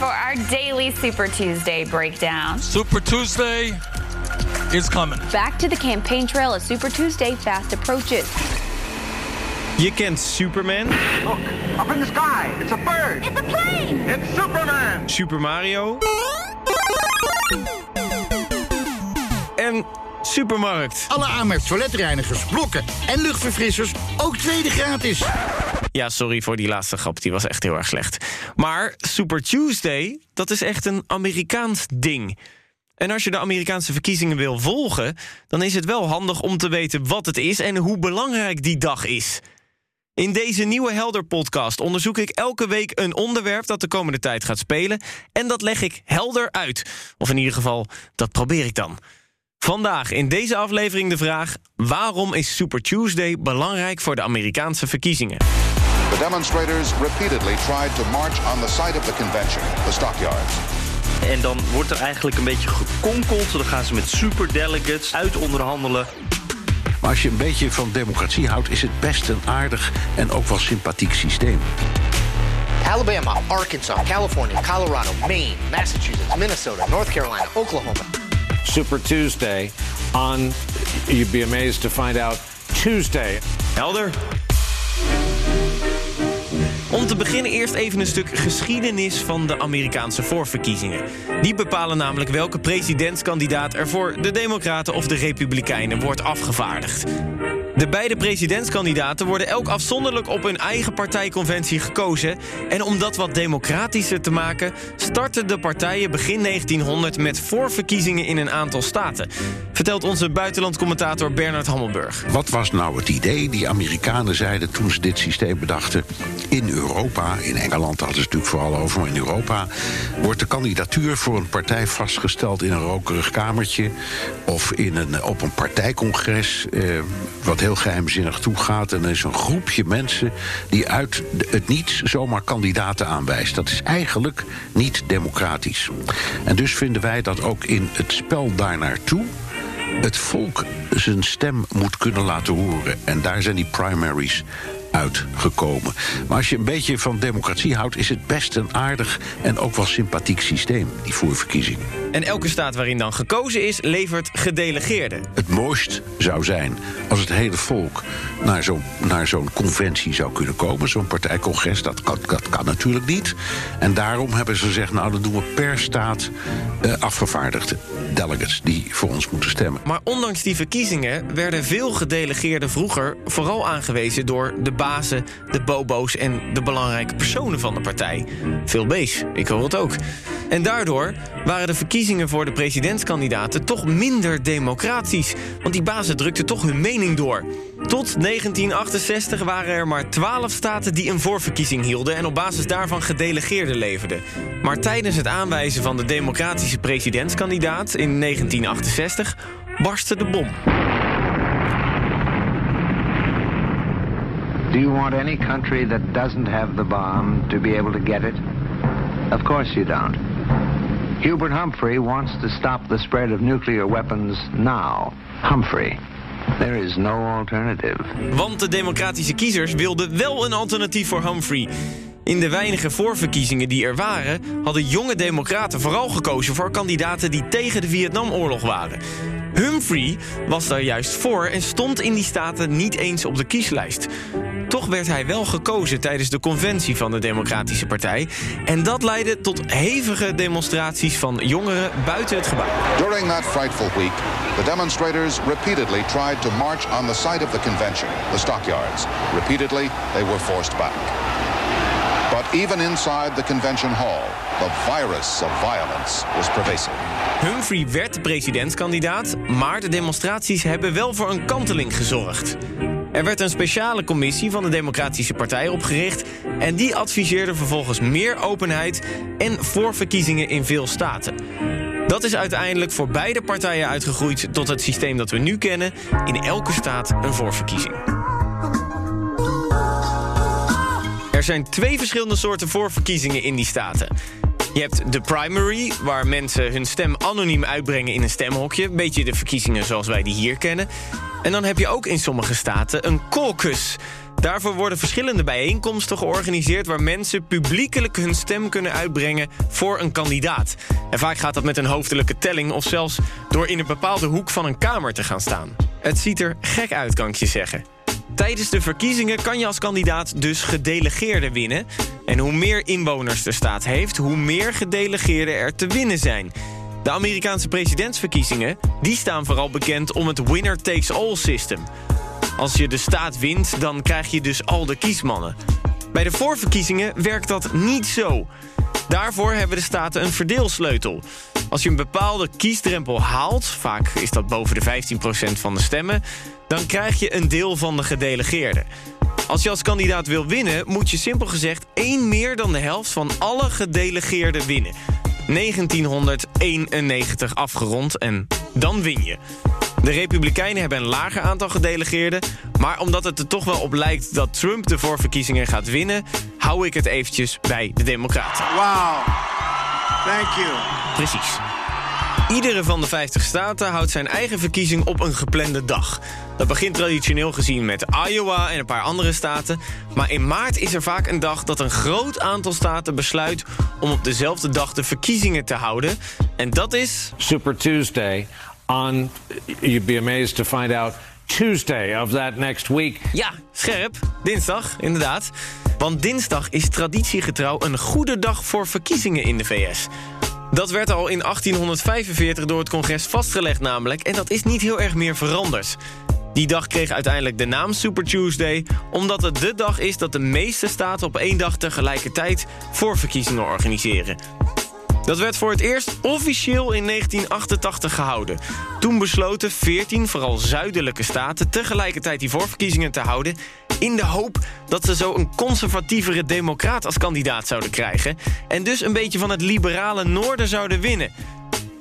for our daily Super Tuesday breakdown. Super Tuesday is coming. Back to the campaign trail as Super Tuesday fast approaches. Je kent Superman, Look, up in the sky. It's a bird. It's a plane! It's Superman. Super Mario en Supermarkt. Alle Amex toiletreinigers, blokken en luchtverfrissers ook tweede gratis. Ja, sorry voor die laatste grap, die was echt heel erg slecht. Maar Super Tuesday, dat is echt een Amerikaans ding. En als je de Amerikaanse verkiezingen wil volgen... dan is het wel handig om te weten wat het is en hoe belangrijk die dag is. In deze nieuwe Helder-podcast onderzoek ik elke week een onderwerp... dat de komende tijd gaat spelen en dat leg ik helder uit. Of in ieder geval, dat probeer ik dan. Vandaag in deze aflevering de vraag... waarom is Super Tuesday belangrijk voor de Amerikaanse verkiezingen? The demonstrators repeatedly tried to march on the site of the convention, the stockyards. En dan wordt er eigenlijk een beetje gekonkeld. Dan gaan ze met superdelegates uit onderhandelen. Maar als je een beetje van democratie houdt, is het best een aardig en ook wel sympathiek systeem. Alabama, Arkansas, California, Colorado, Maine, Massachusetts, Minnesota, North Carolina, Oklahoma. Super Tuesday on, you'd be amazed to find out, Tuesday. Helder. Om te beginnen eerst even een stuk geschiedenis van de Amerikaanse voorverkiezingen. Die bepalen namelijk welke presidentskandidaat er voor de Democraten of de Republikeinen wordt afgevaardigd. De beide presidentskandidaten worden elk afzonderlijk op hun eigen partijconventie gekozen. En om dat wat democratischer te maken, startten de partijen begin 1900 met voorverkiezingen in een aantal staten. Vertelt onze buitenlandcommentator Bernard Hammelburg. Wat was nou het idee? Die Amerikanen zeiden toen ze dit systeem bedachten. In Europa, in Engeland hadden ze het natuurlijk vooral over, maar in Europa wordt de kandidatuur voor een partij vastgesteld in een rokerig kamertje of in een, op een partijcongres, eh, wat heel geheimzinnig toegaat. En er is een groepje mensen die uit het niets zomaar kandidaten aanwijst. Dat is eigenlijk niet democratisch. En dus vinden wij dat ook in het spel daarnaartoe het volk zijn stem moet kunnen laten horen. En daar zijn die primaries uitgekomen. Maar als je een beetje van democratie houdt, is het best een aardig en ook wel sympathiek systeem, die voorverkiezing. En elke staat waarin dan gekozen is, levert gedelegeerden. Het mooist zou zijn als het hele volk naar zo'n naar zo'n conventie zou kunnen komen, zo'n partijcongres. Dat kan, dat kan natuurlijk niet. En daarom hebben ze gezegd, nou dan doen we per staat eh, afgevaardigde delegates die voor ons moeten stemmen. Maar ondanks die verkiezingen werden veel gedelegeerden vroeger vooral aangewezen door de bazen, de bobo's en de belangrijke personen van de partij. Veel bees, ik hoor het ook. En daardoor waren de verkiezingen voor de presidentskandidaten toch minder democratisch. Want die bazen drukten toch hun mening door. Tot 1968 waren er maar 12 staten die een voorverkiezing hielden en op basis daarvan gedelegeerden leverden. Maar tijdens het aanwijzen van de democratische presidentskandidaat in 1968 barstte de bom. Do you want any country that doesn't have the bomb to be able to get it? Of course you don't. Hubert Humphrey wants to stop the spread of nuclear weapons now. Humphrey. There is no alternative. Want de democratische kiezers wilden wel een alternatief voor Humphrey. In de weinige voorverkiezingen die er waren, hadden jonge democraten vooral gekozen voor kandidaten die tegen de Vietnamoorlog waren. Humphrey was daar juist voor en stond in die staten niet eens op de kieslijst. Toch werd hij wel gekozen tijdens de conventie van de Democratische Partij. En dat leidde tot hevige demonstraties van jongeren buiten het gebouw. During that frightful week, the demonstrators repeatedly tried to march on the site of the convention, the stockyards. Repeatedly, they were forced back. But even inside the convention hall, the virus of violence was pervasive. Humphrey werd presidentskandidaat, maar de demonstraties hebben wel voor een kanteling gezorgd. Er werd een speciale commissie van de Democratische Partij opgericht... en die adviseerde vervolgens meer openheid en voorverkiezingen in veel staten. Dat is uiteindelijk voor beide partijen uitgegroeid tot het systeem dat we nu kennen... in elke staat een voorverkiezing. Er zijn twee verschillende soorten voorverkiezingen in die staten. Je hebt de primary, waar mensen hun stem anoniem uitbrengen in een stemhokje. Een beetje de verkiezingen zoals wij die hier kennen. En dan heb je ook in sommige staten een caucus. Daarvoor worden verschillende bijeenkomsten georganiseerd... waar mensen publiekelijk hun stem kunnen uitbrengen voor een kandidaat. En vaak gaat dat met een hoofdelijke telling... of zelfs door in een bepaalde hoek van een kamer te gaan staan. Het ziet er gek uit, kan ik je zeggen. Tijdens de verkiezingen kan je als kandidaat dus gedelegeerden winnen. En hoe meer inwoners de staat heeft, hoe meer gedelegeerden er te winnen zijn. De Amerikaanse presidentsverkiezingen die staan vooral bekend om het winner-takes-all system. Als je de staat wint, dan krijg je dus al de kiesmannen. Bij de voorverkiezingen werkt dat niet zo. Daarvoor hebben de staten een verdeelsleutel. Als je een bepaalde kiesdrempel haalt, vaak is dat boven de 15% van de stemmen... dan krijg je een deel van de gedelegeerden. Als je als kandidaat wil winnen, moet je simpel gezegd... één meer dan de helft van alle gedelegeerden winnen. 1991 afgerond en dan win je. De Republikeinen hebben een lager aantal gedelegeerden... maar omdat het er toch wel op lijkt dat Trump de voorverkiezingen gaat winnen... hou ik het eventjes bij de Democraten. Wow. Thank you. Precies. Iedere van de 50 staten houdt zijn eigen verkiezing op een geplande dag. Dat begint traditioneel gezien met Iowa en een paar andere staten. Maar in maart is er vaak een dag dat een groot aantal staten besluit... om op dezelfde dag de verkiezingen te houden. En dat is... Super Tuesday on, you'd be amazed to find out, Tuesday of that next week. Ja, scherp. Dinsdag, inderdaad. Want dinsdag is traditiegetrouw een goede dag voor verkiezingen in de VS. Dat werd al in 1845 door het congres vastgelegd namelijk... en dat is niet heel erg meer veranderd. Die dag kreeg uiteindelijk de naam Super Tuesday... omdat het de dag is dat de meeste staten op één dag tegelijkertijd... voorverkiezingen organiseren. Dat werd voor het eerst officieel in 1988 gehouden. Toen besloten 14 vooral zuidelijke staten tegelijkertijd die voorverkiezingen te houden... in de hoop dat ze zo een conservatievere democraat als kandidaat zouden krijgen... en dus een beetje van het liberale noorden zouden winnen.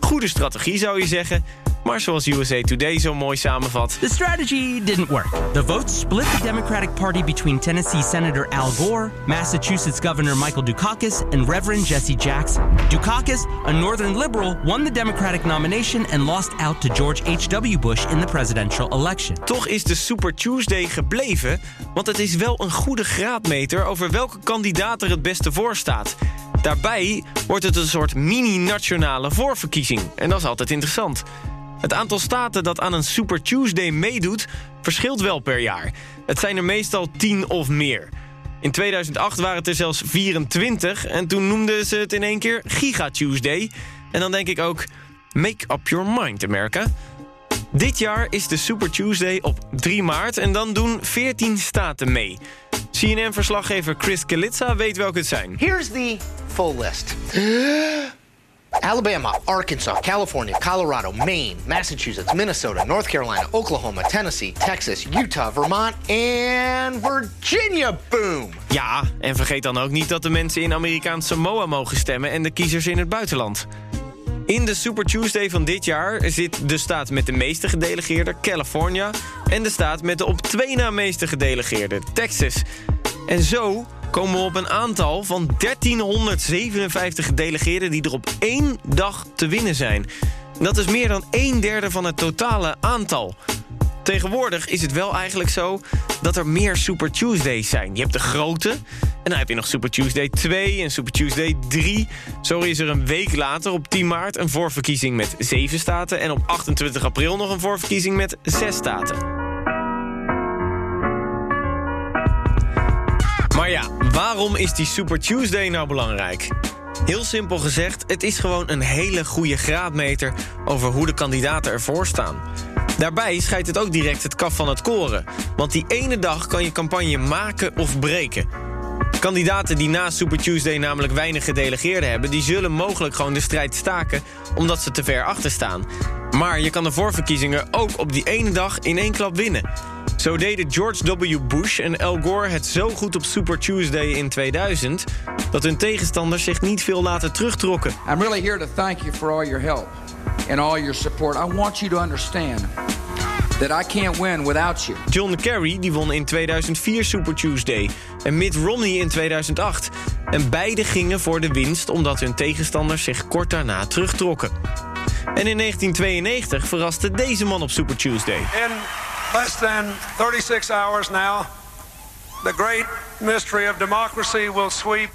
Goede strategie zou je zeggen, maar zoals USA Today zo mooi samenvat... The strategy didn't work. The votes split the Democratic Party between Tennessee Senator Al Gore, Massachusetts Governor Michael Dukakis, and Reverend Jesse Jackson. Dukakis, a northern liberal, won the Democratic nomination and lost out to George H.W. Bush in the presidential election. Toch is de Super Tuesday gebleven, want het is wel een goede graadmeter... over welke kandidaat er het beste voor staat. Daarbij wordt het een soort mini-nationale voorverkiezing. En dat is altijd interessant. Het aantal staten dat aan een Super Tuesday meedoet... verschilt wel per jaar. Het zijn er meestal 10 of meer. In 2008 waren het er zelfs 24... en toen noemden ze het in één keer Giga Tuesday. En dan denk ik ook... Make up your mind, America. Dit jaar is de Super Tuesday op 3 maart... en dan doen 14 staten mee. CNN-verslaggever Chris Kalitza weet welke het zijn. Here's the full list. Alabama, Arkansas, California, Colorado, Maine, Massachusetts, Minnesota, North Carolina, Oklahoma, Tennessee, Texas, Utah, Vermont en Virginia. Boom! Ja, en vergeet dan ook niet dat de mensen in Amerikaans Samoa mogen stemmen... en de kiezers in het buitenland. In de Super Tuesday van dit jaar zit de staat met de meeste gedelegeerden, California... en de staat met de op twee na meeste gedelegeerden, Texas. En zo komen we op een aantal van 1357 gedelegeerden... die er op één dag te winnen zijn. Dat is meer dan een derde van het totale aantal. Tegenwoordig is het wel eigenlijk zo dat er meer Super Tuesdays zijn. Je hebt de grote, en dan heb je nog Super Tuesday 2 en Super Tuesday 3. Zo is er een week later, op 10 maart, een voorverkiezing met 7 staten... en op 28 april nog een voorverkiezing met 6 staten. Maar ja, waarom is die Super Tuesday nou belangrijk? Heel simpel gezegd, het is gewoon een hele goede graadmeter... over hoe de kandidaten ervoor staan. Daarbij scheidt het ook direct het kaf van het koren. Want die ene dag kan je campagne maken of breken. Kandidaten die na Super Tuesday namelijk weinig gedelegeerden hebben... die zullen mogelijk gewoon de strijd staken omdat ze te ver achter staan. Maar je kan de voorverkiezingen ook op die ene dag in één klap winnen. Zo deden George W. Bush en Al Gore het zo goed op Super Tuesday in 2000... dat hun tegenstanders zich niet veel later terugtrokken. I'm really here to thank you for all your help and all your support. I want you to understand that I can't win without you. John Kerry die won in 2004 Super Tuesday en Mitt Romney in 2008. En beide gingen voor de winst omdat hun tegenstanders zich kort daarna terugtrokken. En in 1992 verraste deze man op Super Tuesday. In less than 36 hours now, the great mystery of democracy will sweep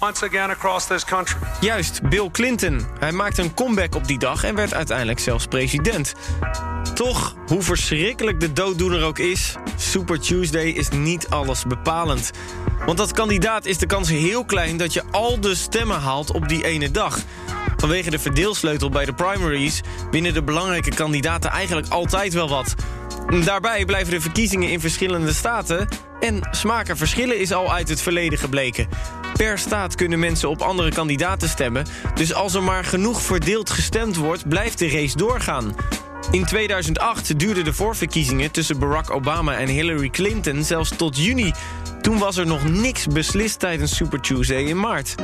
once again across this country. Juist, Bill Clinton. Hij maakte een comeback op die dag en werd uiteindelijk zelfs president. Toch, hoe verschrikkelijk de dooddoener ook is... Super Tuesday is niet alles bepalend. Want als kandidaat is de kans heel klein dat je al de stemmen haalt op die ene dag. Vanwege de verdeelsleutel bij de primaries... winnen de belangrijke kandidaten eigenlijk altijd wel wat. Daarbij blijven de verkiezingen in verschillende staten... en smaken verschillen is al uit het verleden gebleken. Per staat kunnen mensen op andere kandidaten stemmen... dus als er maar genoeg verdeeld gestemd wordt, blijft de race doorgaan. In 2008 duurden de voorverkiezingen tussen Barack Obama en Hillary Clinton zelfs tot juni. Toen was er nog niks beslist tijdens Super Tuesday in maart.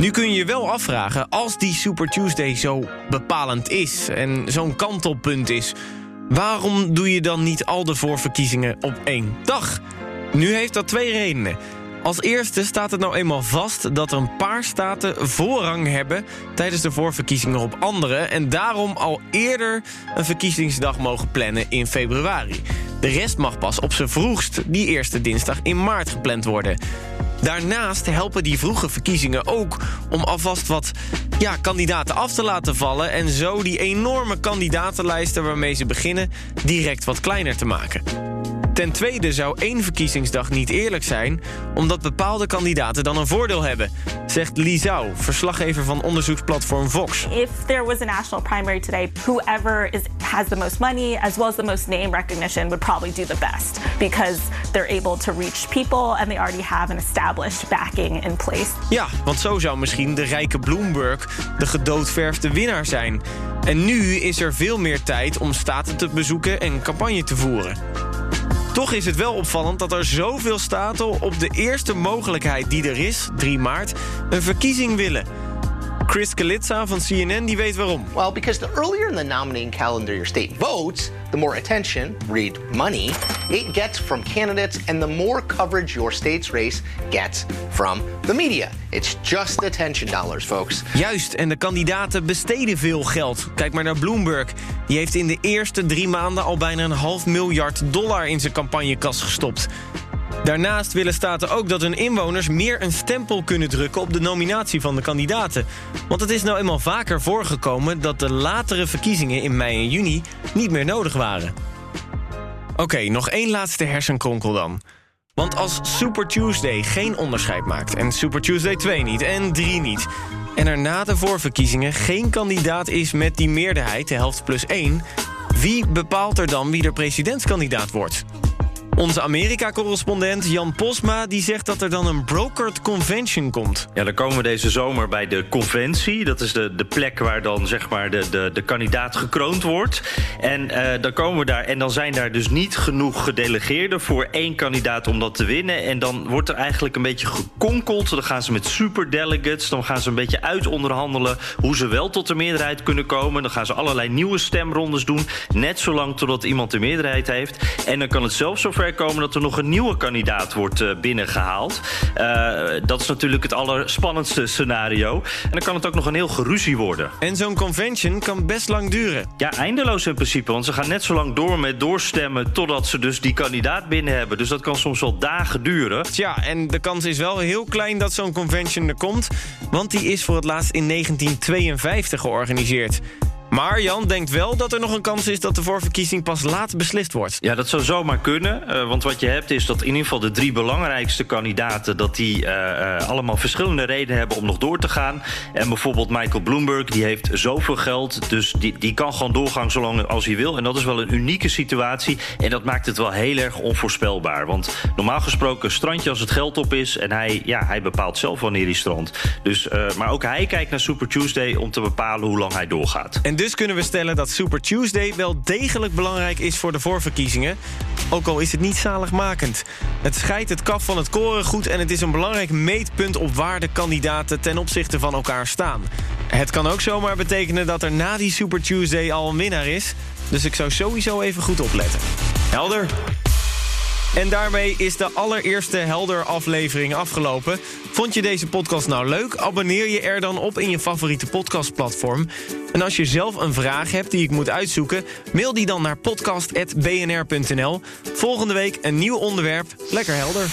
Nu kun je je wel afvragen, als die Super Tuesday zo bepalend is... en zo'n kantelpunt is... waarom doe je dan niet al de voorverkiezingen op één dag? Nu heeft dat twee redenen. Als eerste staat het nou eenmaal vast dat er een paar staten voorrang hebben tijdens de voorverkiezingen op andere en daarom al eerder een verkiezingsdag mogen plannen in februari. De rest mag pas op zijn vroegst die eerste dinsdag in maart gepland worden. Daarnaast helpen die vroege verkiezingen ook om alvast wat ja, kandidaten af te laten vallen en zo die enorme kandidatenlijsten waarmee ze beginnen direct wat kleiner te maken. Ten tweede zou één verkiezingsdag niet eerlijk zijn... omdat bepaalde kandidaten dan een voordeel hebben... zegt Lizau, verslaggever van onderzoeksplatform Vox. If there was a national primary today, whoever is, has the most money as well as the most name recognition would probably do the best because they're able to reach people and they already have an established backing in place. Ja, want zo zou misschien de rijke Bloomberg de gedoodverfde winnaar zijn. En nu is er veel meer tijd om staten te bezoeken en campagne te voeren. Toch is het wel opvallend dat er zoveel staten op de eerste mogelijkheid die er is, 3 maart, een verkiezing willen. Chris Kalitza van CNN die weet waarom. Well, because the earlier in the nominating calendar your state votes, the more attention, read money, it gets from candidates and the more coverage your state's race gets from the media. It's just attention dollars, folks. Juist, en de kandidaten besteden veel geld. Kijk maar naar Bloomberg. Die heeft in de eerste drie maanden al bijna een half miljard dollar in zijn campagnekas gestopt. Daarnaast willen staten ook dat hun inwoners meer een stempel kunnen drukken op de nominatie van de kandidaten. Want het is nou eenmaal vaker voorgekomen dat de latere verkiezingen in mei en juni niet meer nodig waren. Oké, nog één laatste hersenkronkel dan. Want als Super Tuesday geen onderscheid maakt en Super Tuesday 2 niet en 3 niet... en er na de voorverkiezingen geen kandidaat is met die meerderheid, de helft plus 1... wie bepaalt er dan wie de presidentskandidaat wordt? Onze Amerika-correspondent Jan Posma die zegt dat er dan een brokered convention komt. Ja, dan komen we deze zomer bij de conventie. Dat is de, de plek waar dan zeg maar de, de, de kandidaat gekroond wordt. En uh, dan komen we daar en dan zijn daar dus niet genoeg gedelegeerden voor één kandidaat om dat te winnen. En dan wordt er eigenlijk een beetje gekonkeld. Dan gaan ze met superdelegates, dan gaan ze een beetje uitonderhandelen hoe ze wel tot de meerderheid kunnen komen. Dan gaan ze allerlei nieuwe stemrondes doen. Net zolang totdat iemand de meerderheid heeft. En dan kan het zelfs zover komen dat er nog een nieuwe kandidaat wordt uh, binnengehaald. Uh, dat is natuurlijk het allerspannendste scenario. En dan kan het ook nog een heel geruzie worden. En zo'n convention kan best lang duren. Ja, eindeloos in principe. Want ze gaan net zo lang door met doorstemmen... totdat ze dus die kandidaat binnen hebben. Dus dat kan soms wel dagen duren. Ja, en de kans is wel heel klein dat zo'n convention er komt. Want die is voor het laatst in 1952 georganiseerd. Maar Jan denkt wel dat er nog een kans is dat de voorverkiezing pas laat beslist wordt. Ja, dat zou zomaar kunnen. Uh, want wat je hebt is dat in ieder geval de drie belangrijkste kandidaten... dat die uh, uh, allemaal verschillende redenen hebben om nog door te gaan. En bijvoorbeeld Michael Bloomberg, die heeft zoveel geld... dus die, die kan gewoon doorgaan zolang als hij wil. En dat is wel een unieke situatie. En dat maakt het wel heel erg onvoorspelbaar. Want normaal gesproken strandje als het geld op is... en hij, ja, hij bepaalt zelf wanneer hij strandt. Dus, maar ook hij kijkt naar Super Tuesday om te bepalen hoe lang hij doorgaat. En dus kunnen we stellen dat Super Tuesday wel degelijk belangrijk is voor de voorverkiezingen. Ook al is het niet zaligmakend. Het scheidt het kaf van het koren goed en het is een belangrijk meetpunt op waar de kandidaten ten opzichte van elkaar staan. Het kan ook zomaar betekenen dat er na die Super Tuesday al een winnaar is. Dus ik zou sowieso even goed opletten. Helder? En daarmee is de allereerste Helder aflevering afgelopen. Vond je deze podcast nou leuk? Abonneer je er dan op in je favoriete podcastplatform. En als je zelf een vraag hebt die ik moet uitzoeken... mail die dan naar podcast.bnr.nl. Volgende week een nieuw onderwerp. Lekker helder.